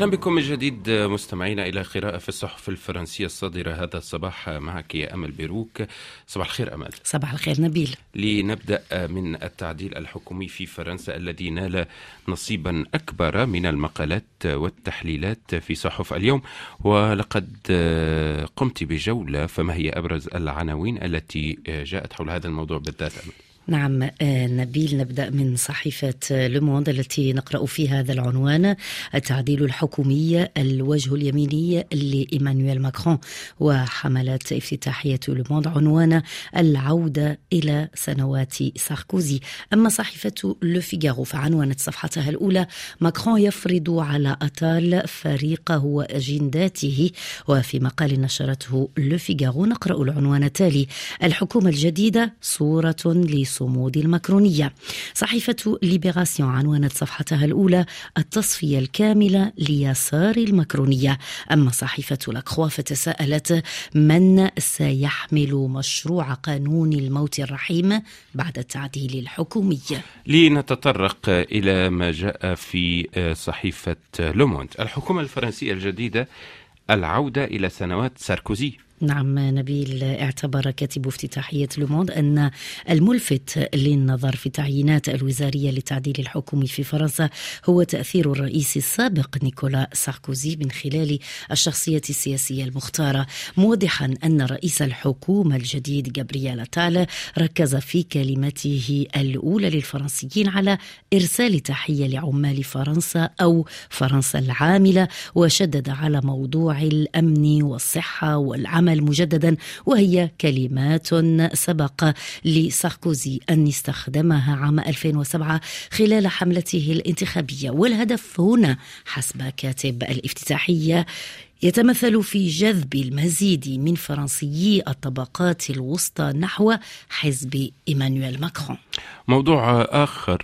أهلا بكم من جديد مستمعينا إلى قراءة في الصحف الفرنسية الصادرة هذا الصباح. معك يا أمل بيروك. صباح الخير أمل. صباح الخير نبيل. لنبدأ من التعديل الحكومي في فرنسا الذي نال نصيبا أكبر من المقالات والتحليلات في صحف اليوم. ولقد قمت بجولة فما هي أبرز العناوين التي جاءت حول هذا الموضوع بالذات أمل؟ نعم آه، نبيل نبدأ من صحيفة لوموند التي نقرأ فيها هذا العنوان التعديل الحكومي الوجه اليميني لإيمانويل ماكرون وحملت افتتاحية لوموند عنوان العودة إلى سنوات ساركوزي. أما صحيفة لو فيغارو فعنونت صفحتها الأولى ماكرون يفرض على اتال فريقه وأجنداته وفي مقال نشرته لو فيغارو نقرأ العنوان التالي الحكومة الجديدة صورة للصمود المكرونية. صحيفة ليبراسيون عنونت صفحتها الأولى التصفية الكاملة ليسار المكرونية. أما صحيفة لاكروا فتساءلت من سيحمل مشروع قانون الموت الرحيم بعد التعديل الحكومي؟ لنتطرق إلى ما جاء في صحيفة لوموند. الحكومة الفرنسية الجديدة العودة إلى سنوات ساركوزي. نعم نبيل اعتبر كاتب افتتاحية لوموند أن الملفت للنظر في التعيينات الوزارية للتعديل الحكومي في فرنسا هو تأثير الرئيس السابق نيكولا ساركوزي من خلال الشخصية السياسية المختارة موضحا أن رئيس الحكومة الجديد جابرييل تالا ركز في كلمته الأولى للفرنسيين على إرسال تحية لعمال فرنسا أو فرنسا العاملة وشدد على موضوع الأمن والصحة والعمل العمل مجددا وهي كلمات سبق لساركوزي أن استخدمها عام 2007 خلال حملته الانتخابية. والهدف هنا حسب كاتب الافتتاحية يتمثل في جذب المزيد من فرنسيي الطبقات الوسطى نحو حزب إيمانويل ماكرون. موضوع آخر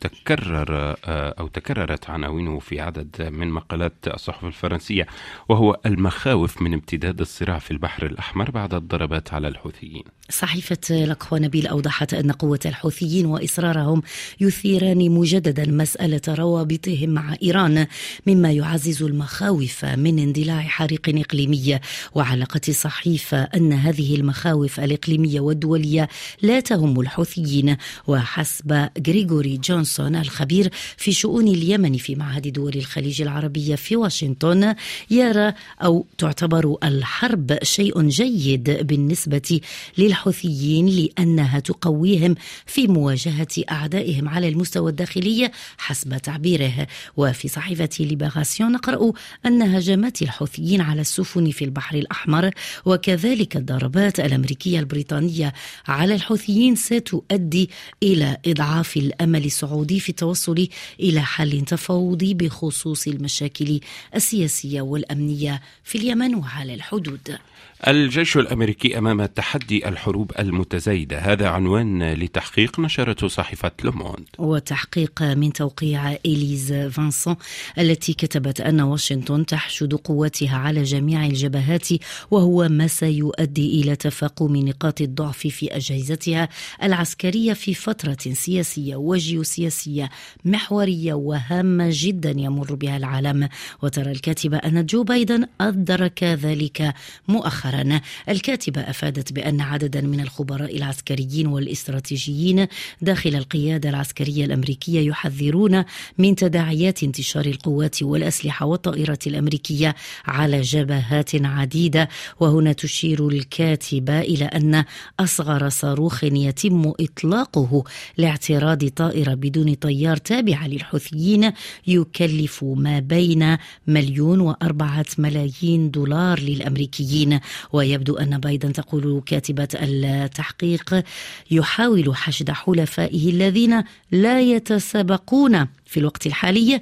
تكرر أو تكررت عناوينه في عدد من مقالات الصحف الفرنسية وهو المخاوف من امتداد الصراع في البحر الأحمر بعد الضربات على الحوثيين. صحيفة لقوى نبيل أوضحت أن قوة الحوثيين وإصرارهم يثيران مجددا مسألة روابطهم مع إيران مما يعزز المخاوف من اندلاع حريق إقليمي وعلقت الصحيفة أن هذه المخاوف الإقليمية والدولية لا تهم الحوثيين. وحسب غريغوري جونسون الخبير في شؤون اليمن في معهد دول الخليج العربية في واشنطن يرى أو تعتبر الحرب شيء جيد بالنسبة للحوثيين لأنها تقويهم في مواجهة أعدائهم على المستوى الداخلي حسب تعبيره. وفي صحيفة ليبراسيون نقرأ أن هجمات الحوثيين على السفن في البحر الأحمر وكذلك الضربات الأمريكية البريطانية على الحوثيين ستؤدي إلى إضعاف الأمل السعودي في التوصل إلى حل تفاوضي بخصوص المشاكل السياسية والأمنية في اليمن وعلى الحدود. الجيش الأمريكي أمام تحدي الحروب المتزايدة هذا عنوان لتحقيق نشرته صحيفة لوموند وتحقيق من توقيع إليز فانسون التي كتبت أن واشنطن تحشد قوتها على جميع الجبهات وهو ما سيؤدي إلى تفاقم نقاط الضعف في أجهزتها العسكرية في فترة سياسية وجيوسياسية محورية وهامة جدا يمر بها العالم. وترى الكاتبه أن جو بايدن أدرك ذلك مؤخرا. الكاتبة أفادت بأن عددا من الخبراء العسكريين والإستراتيجيين داخل القيادة العسكرية الأمريكية يحذرون من تداعيات انتشار القوات والأسلحة والطائرات الأمريكية على جبهات عديدة وهنا تشير الكاتبة إلى أن أصغر صاروخ يتم إطلاقه لاعتراض طائرة بدون طيار تابعة للحوثيين يكلف ما بين مليون وأربعة ملايين دولار للأمريكيين. ويبدو أن بايدن تقول كاتبة التحقيق يحاول حشد حلفائه الذين لا يتسابقون. في الوقت الحالي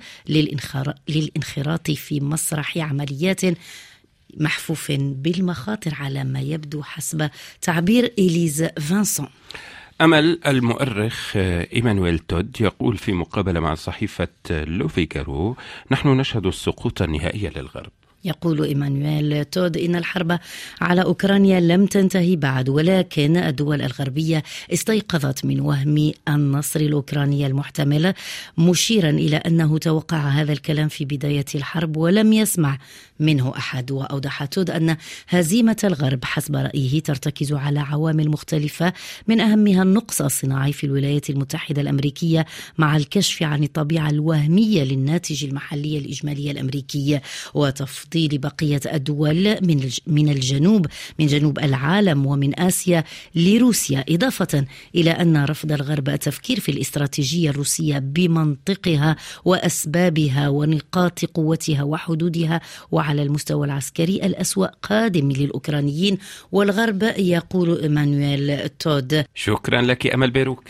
للانخراط في مسرح عمليات محفوف بالمخاطر على ما يبدو حسب تعبير إليز فانسون أما المؤرخ إيمانويل تود يقول في مقابلة مع صحيفة لوفيغارو نحن نشهد السقوط النهائي للغرب. يقول إيمانويل تود إن الحرب على أوكرانيا لم تنتهي بعد ولكن الدول الغربية استيقظت من وهم النصر الأوكراني المحتمل مشيرا إلى أنه توقع هذا الكلام في بداية الحرب ولم يسمع منه أحد. وأوضح تود أن هزيمة الغرب حسب رأيه ترتكز على عوامل مختلفة من أهمها النقص الصناعي في الولايات المتحدة الأمريكية مع الكشف عن الطبيعة الوهمية للناتج المحلي الإجمالي الأمريكي وتفضيل بقية الدول من من الجنوب من جنوب العالم ومن آسيا لروسيا إضافة إلى أن رفض الغرب التفكير في الاستراتيجية الروسية بمنطقها وأسبابها ونقاط قوتها وحدودها وعلى المستوى العسكري الأسوأ قادم للأوكرانيين والغرب يقول إيمانويل تود. شكرا لك أمل بيروك.